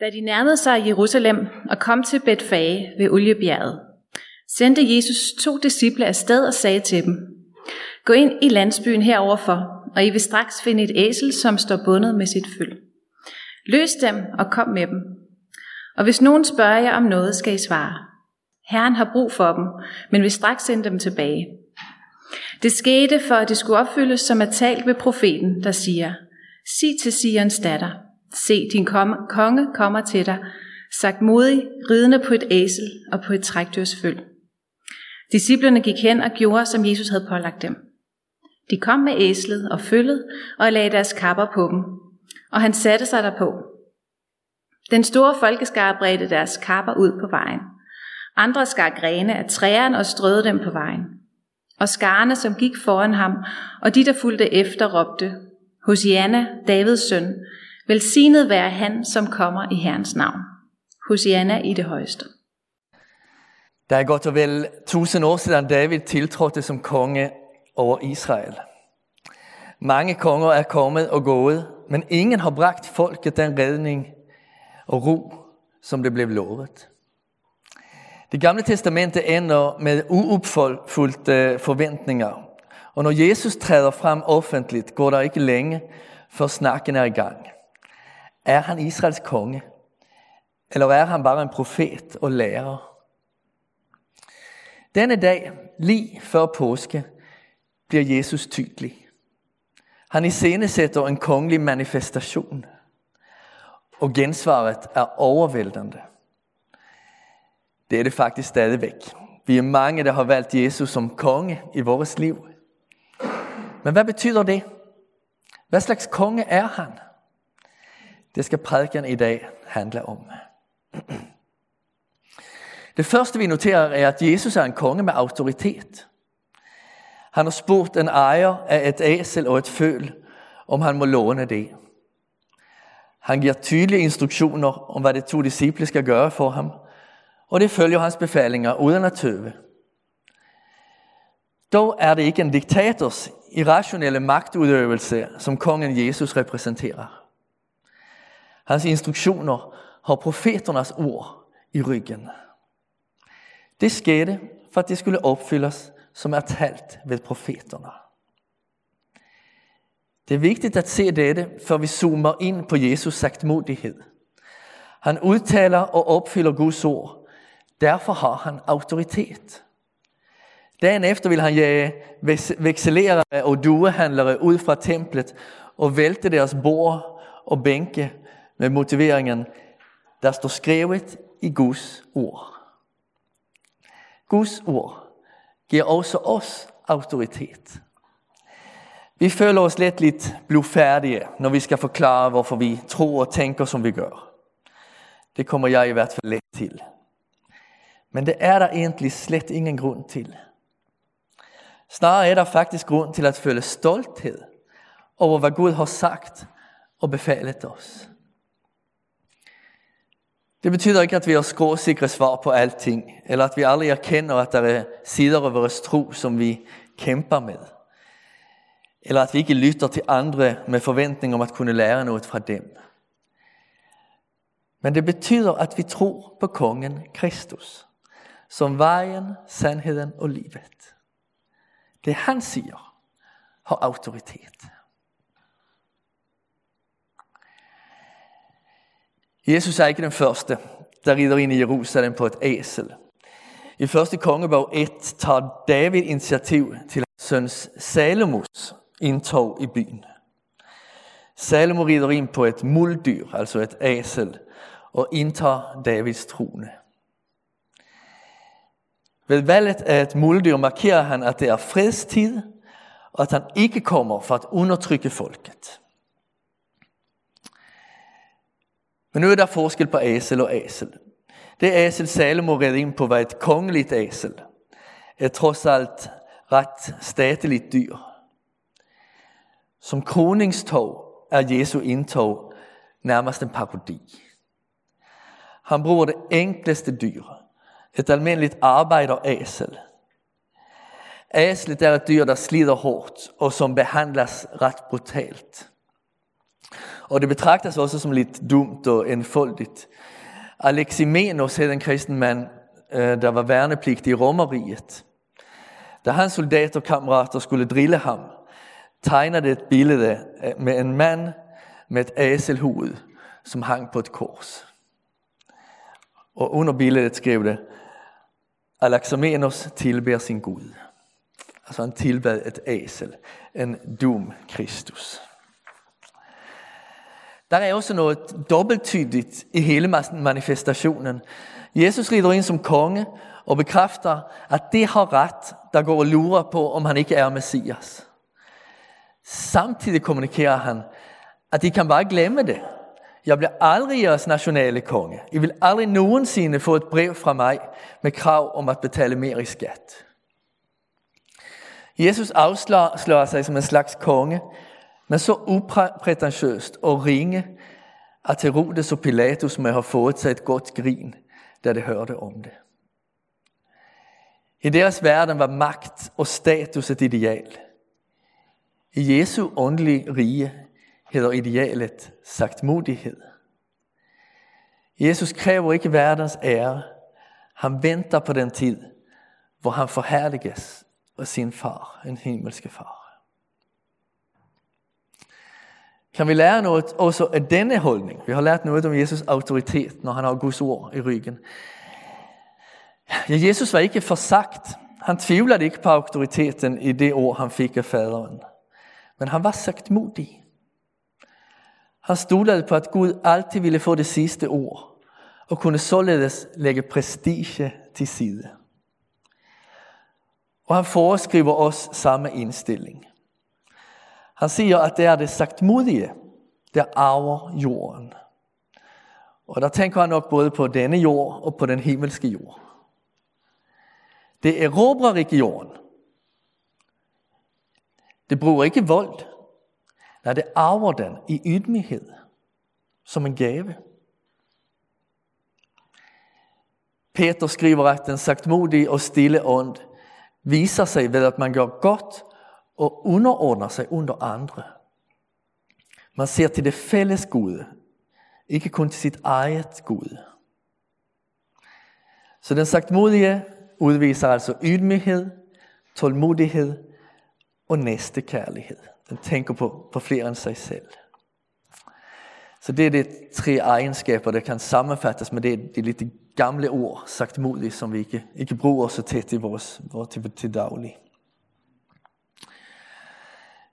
Da de nærmede sig Jerusalem og kom til Betfage ved Oliebjerget, sendte Jesus to disciple afsted og sagde til dem, Gå ind i landsbyen heroverfor, og I vil straks finde et æsel, som står bundet med sit fyld. Løs dem og kom med dem. Og hvis nogen spørger jer om noget, skal I svare. Herren har brug for dem, men vil straks sende dem tilbage. Det skete for, at det skulle opfyldes, som er talt ved profeten, der siger, Sig til Sions datter, se din konge kommer til dig, sagt modig, ridende på et æsel og på et trækdyrsføl. Disciplerne gik hen og gjorde, som Jesus havde pålagt dem. De kom med æslet og følget og lagde deres kapper på dem, og han satte sig derpå. Den store folkeskare bredte deres kapper ud på vejen. Andre skar grene af træerne og strøede dem på vejen. Og skarne, som gik foran ham, og de, der fulgte efter, råbte, Hosianna, Davids søn, velsignet være han, som kommer i Herrens navn. Hosianna i det højeste. Det er godt og vel tusind år siden David tiltrådte som konge over Israel. Mange konger er kommet og gået, men ingen har bragt folket den redning og ro, som det blev lovet. Det gamle testamentet ender med uopfulgte forventninger. Og når Jesus træder frem offentligt, går der ikke længe, før snakken er i gang. Er han Israels konge? Eller er han bare en profet og lærer? Denne dag, lige før påske, bliver Jesus tydelig. Han iscenesætter en kongelig manifestation. Og gensvaret er overvældende. Det er det faktisk stadigvæk. Vi er mange, der har valgt Jesus som konge i vores liv. Men hvad betyder det? Hvad slags konge er han? Det skal prædiken i dag handle om. Det første vi noterer er, at Jesus er en konge med autoritet. Han har spurgt en ejer af et æsel og et føl, om han må låne det. Han giver tydelige instruktioner om, hvad de to disciple skal gøre for ham, og det følger hans befalinger uden at tøve. Dog er det ikke en diktators irrationelle magtudøvelse, som kongen Jesus repræsenterer. Hans instruktioner har profeternas ord i ryggen. Det skete for at det skulle opfyldes, som er talt ved profeterna. Det er vigtigt at se dette, før vi zoomer ind på Jesus sagtmodighed. Han udtaler og opfylder Guds ord. Derfor har han autoritet. Dagen efter vil han jage vekselerere og duehandlere ud fra templet og vælte deres bord og bænke med motiveringen, der står skrevet i Guds ord. Guds ord giver også os autoritet. Vi føler os let lidt blufærdige, når vi skal forklare, hvorfor vi tror og tænker, som vi gør. Det kommer jeg i hvert fald let til. Men det er der egentlig slet ingen grund til. Snarere er der faktisk grund til at føle stolthed over, hvad Gud har sagt og befalet os. Det betyder ikke, at vi har skråsikre svar på alting, eller at vi aldrig erkender, at der er sider af vores tro, som vi kæmper med. Eller at vi ikke lytter til andre med forventning om at kunne lære noget fra dem. Men det betyder, at vi tror på kongen Kristus, som vejen, sandheden og livet. Det han siger, har autoritet. Jesus er ikke den første, der rider ind i Jerusalem på et æsel. I første kongebog 1 tager David initiativ til hans søns Salomos indtog i byen. Salomo rider ind på et muldyr, altså et æsel, og indtager Davids trone. Ved valget af et muldyr markerer han, at det er fredstid, og at han ikke kommer for at undertrykke folket. Men nu er der forskel på æsel og æsel. Det æsel Salomo red ind på var et kongeligt æsel. Et trods alt ret stateligt dyr. Som kroningstog er Jesu indtog nærmest en parodi. Han bruger det enkleste dyr, et almindeligt arbejderæsel. Æslet er et dyr, der slider hårdt og som behandles ret brutalt. Och det betraktas også som lidt dumt och enfoldigt. Aleximenos hed en kristen mand, øh, der var værnepligtig i Romeriet. Da hans soldater og kammerater skulle drille ham, tegnede et billede øh, med en mand med et æselhoved, som hang på et kors. Og under billedet skrev det, Alexamenos tilber sin Gud. Altså han tilbad et æsel, en dum Kristus. Der er også noget dobbelttydigt i hele manifestationen. Jesus rider ind som konge og bekræfter, at det har ret, der går og lurer på, om han ikke er Messias. Samtidig kommunikerer han, at de kan bare glemme det. Jeg bliver aldrig jeres nationale konge. I vil aldrig nogensinde få et brev fra mig med krav om at betale mere i skat. Jesus afslører sig som en slags konge, men så upretentiøst og ringe, at Herodes og Pilatus må have fået sig et godt grin, da de hørte om det. I deres verden var magt og status et ideal. I Jesu åndelige rige hedder idealet sagtmodighed. Jesus kræver ikke verdens ære. Han venter på den tid, hvor han forhærliges af sin far, en himmelske far. Kan vi lære noget også af denne holdning? Vi har lært noget om Jesus autoritet, når han har Guds ord i ryggen. Ja, Jesus var ikke forsagt. Han tvivlede ikke på autoriteten i det ord, han fik af faderen. Men han var sagt modig. Han stolede på, at Gud altid ville få det sidste ord, og kunne således lægge prestige til side. Og han foreskriver os samme indstilling. Han siger, at det er det sagtmodige, der arver jorden. Og der tænker han nok både på denne jord og på den himmelske jord. Det erobrer ikke jorden. Det bruger ikke vold. Nej, det arver den i ydmyghed som en gave. Peter skriver at den sagtmodige og stille ånd viser sig ved at man gør godt og underordner sig under andre. Man ser til det fælles gode, ikke kun til sit eget gode. Så den sagtmodige udviser altså ydmyghed, tålmodighed og næste kærlighed. Den tænker på, på flere end sig selv. Så det er de tre egenskaber, der kan sammenfattes med det, de lidt gamle ord, sagt som vi ikke, ikke bruger så tæt i vores, vores til, til daglig.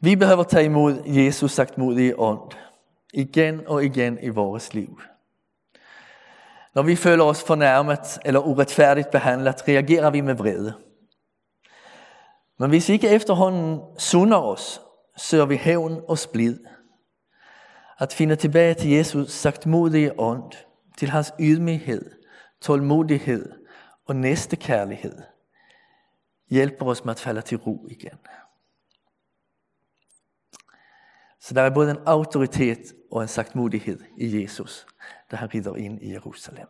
Vi behøver tage imod Jesus sagt modige ånd, igen og igen i vores liv. Når vi føler os fornærmet eller uretfærdigt behandlet, reagerer vi med vrede. Men hvis vi ikke efterhånden sunder os, søger vi hævn og splid. At finde tilbage til Jesus sagt modige ånd, til hans ydmyghed, tålmodighed og næste kærlighed, hjælper os med at falde til ro igen. Så der er både en autoritet og en sagtmodighed i Jesus, da han rider ind i Jerusalem.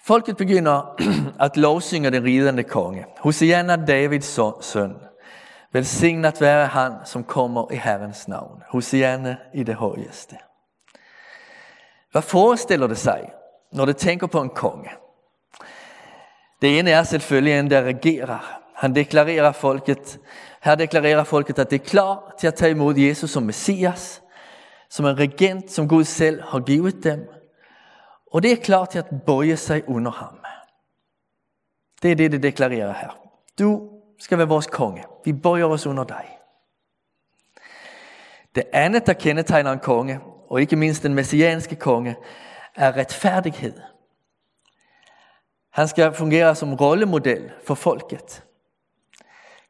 Folket begynder at lovsynge den ridende konge. Hosianna Davids søn. Velsignet være han, som kommer i Herrens navn. Hosianna i det højeste. Hvad forestiller det sig, når det tænker på en konge? Det ene er selvfølgelig en, der regerer. Han deklarerer folket, her deklarerer folket, at det er klar til at tage imod Jesus som Messias, som en regent, som Gud selv har givet dem. Og det er klar til at bøje sig under ham. Det er det, det deklarerer her. Du skal være vores konge. Vi bøjer os under dig. Det andet, der kendetegner en konge, og ikke mindst den messianske konge, er retfærdighed. Han skal fungere som rollemodel for folket.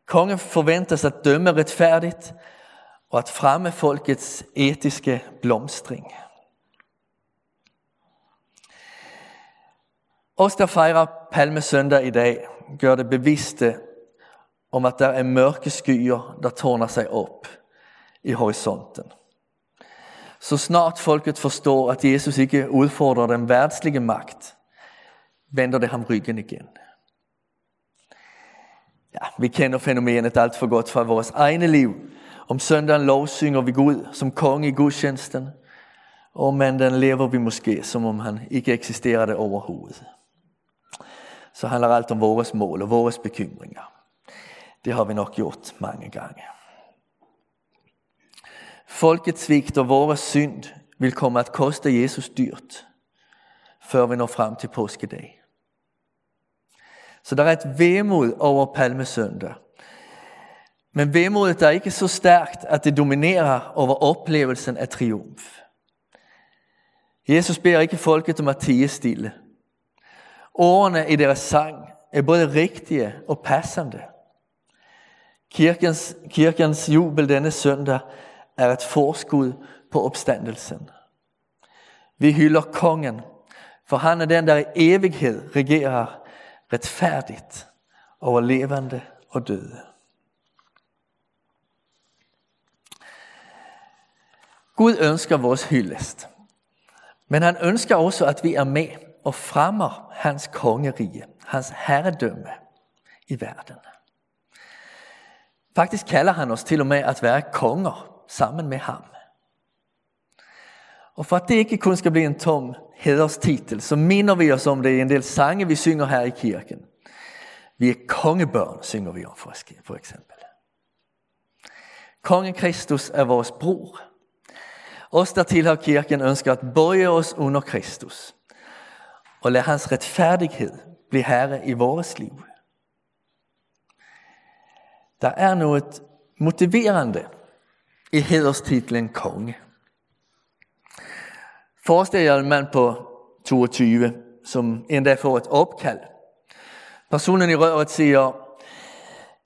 Kongen forventes at dømme retfærdigt og at fremme folkets etiske blomstring. Os, der fejrer Palmesøndag i dag, gør det bevidste om at der er mørke skyer, der tårner sig op i horisonten. Så snart folket forstår, at Jesus ikke udfordrer den værtslige magt, vender det ham ryggen igen. Ja, vi kender fænomenet alt for godt fra vores egne liv, Om søndagen lovsynger vi Gud som konge i gudstjenesten, og om mandagen lever vi måske, som om han ikke eksisterede overhovedet. Så handler alt om vores mål og vores bekymringer. Det har vi nok gjort mange gange. Folkets svigt og vores synd vil komme at koste Jesus dyrt, før vi når frem til påskedag. Så der er et vemod over palmesøndag. Men vemodet er ikke så stærkt, at det dominerer over oplevelsen af triumf. Jesus beder ikke folket om at tige stille. Ordene i deres sang er både rigtige og passende. Kirkens, kirkens jubel denne søndag er et forskud på opstandelsen. Vi hylder kongen, for han er den, der i evighed regerer retfærdigt over levende og døde. Gud ønsker vores hyldest, men han ønsker også, at vi er med og fremmer hans kongerige, hans herredømme i verden. Faktisk kalder han os til og med at være konger sammen med ham. Og for at det ikke kun skal blive en tom hederstitel, så minder vi os om det i en del sange, vi synger her i kirken. Vi er kongebørn, synger vi om for eksempel. Kongen Kristus er vores bror. Os, der tilhører kirken, ønsker at bøje os under Kristus og lade hans retfærdighed blive herre i vores liv. Der er noget motiverende i hederstitlen konge. Forestil jer en mand på 22, som endda får et opkald. Personen i røret siger,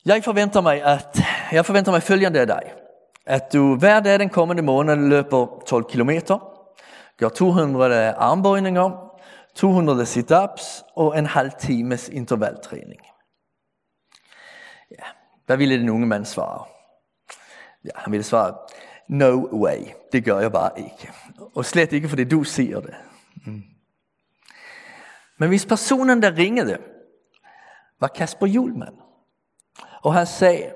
jeg forventer mig, at, jeg forventer mig følgende af dig. At du hver dag den kommende måned løber 12 km, gør 200 armbøjninger, 200 sit-ups og en halv times intervaltræning. Ja, hvad ville den unge mand svare? Ja, han ville svare, no way, det gør jeg bare ikke. Og slet ikke, fordi du siger det. Mm. Men hvis personen, der ringede, var Kasper Julman, og han sagde,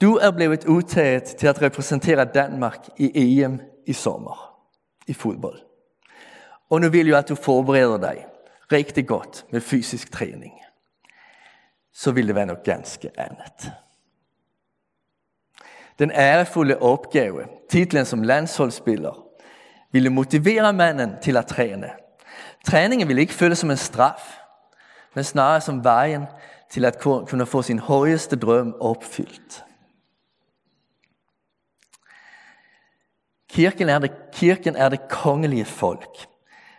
du er blevet udtaget til at repræsentere Danmark i EM i sommer i fodbold. Og nu vil jeg, at du forbereder dig rigtig godt med fysisk træning. Så vil det være noget ganske andet. Den ærefulde opgave, titlen som landsholdsspiller, ville motivere manden til at træne. Træningen ville ikke føles som en straf, men snarere som vejen til at kunne få sin højeste drøm opfyldt. Kirken er det, kirken er det kongelige folk,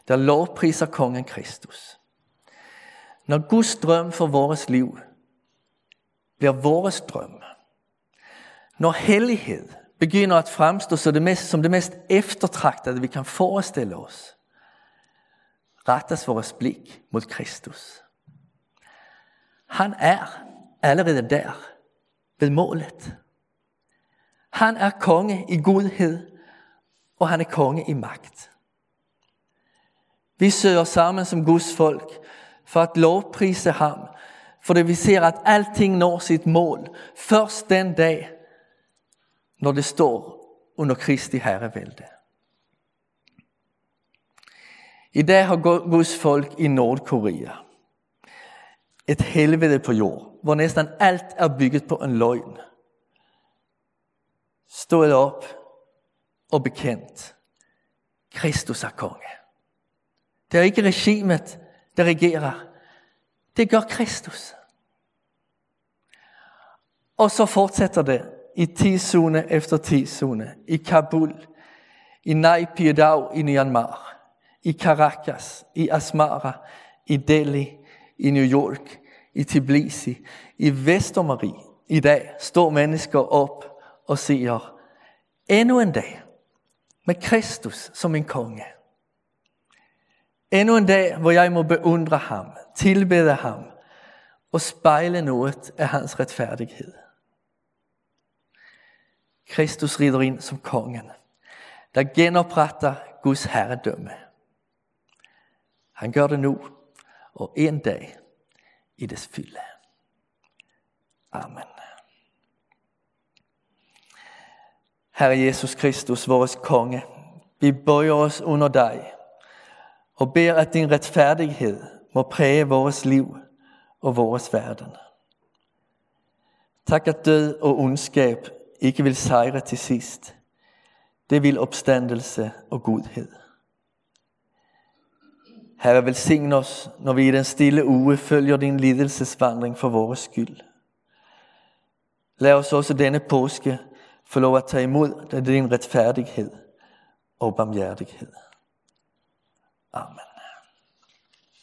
der lovpriser kongen Kristus. Når Guds drøm for vores liv bliver vores drøm, når hellighed begynder at fremstå som det mest, som det mest eftertragtede, vi kan forestille os, rettes vores blik mod Kristus. Han er allerede der, ved målet. Han er konge i godhed, og han er konge i magt. Vi søger sammen som Guds folk for at lovprise ham, for det vi ser at alting når sit mål først den dag, når det står under Kristi herrevælde. I dag har Guds folk i Nordkorea et helvede på jord, hvor næsten alt er bygget på en løgn. Stået op og bekendt. Kristus er konge. Det er ikke regimet, der regerer. Det gør Kristus. Og så fortsætter det i tidszone efter tidszone. I Kabul, i Naypyidaw i Myanmar, i Caracas, i Asmara, i Delhi, i New York, i Tbilisi, i Vestermarie. I dag står mennesker op og siger, endnu en dag med Kristus som en konge. Endnu en dag, hvor jeg må beundre ham, tilbede ham og spejle noget af hans retfærdighed. Kristus rider ind som kongen, der genopretter Guds herredømme. Han gør det nu, og en dag i dets fylde. Amen. Herre Jesus Kristus, vores konge, vi bøjer os under dig og beder, at din retfærdighed må præge vores liv og vores verden. Tak, at død og ondskab ikke vil sejre til sidst. Det vil opstandelse og godhed. Herre, velsign os, når vi i den stille uge følger din lidelsesvandring for vores skyld. Lad os også denne påske få lov at tage imod din retfærdighed og barmhjertighed. Amen.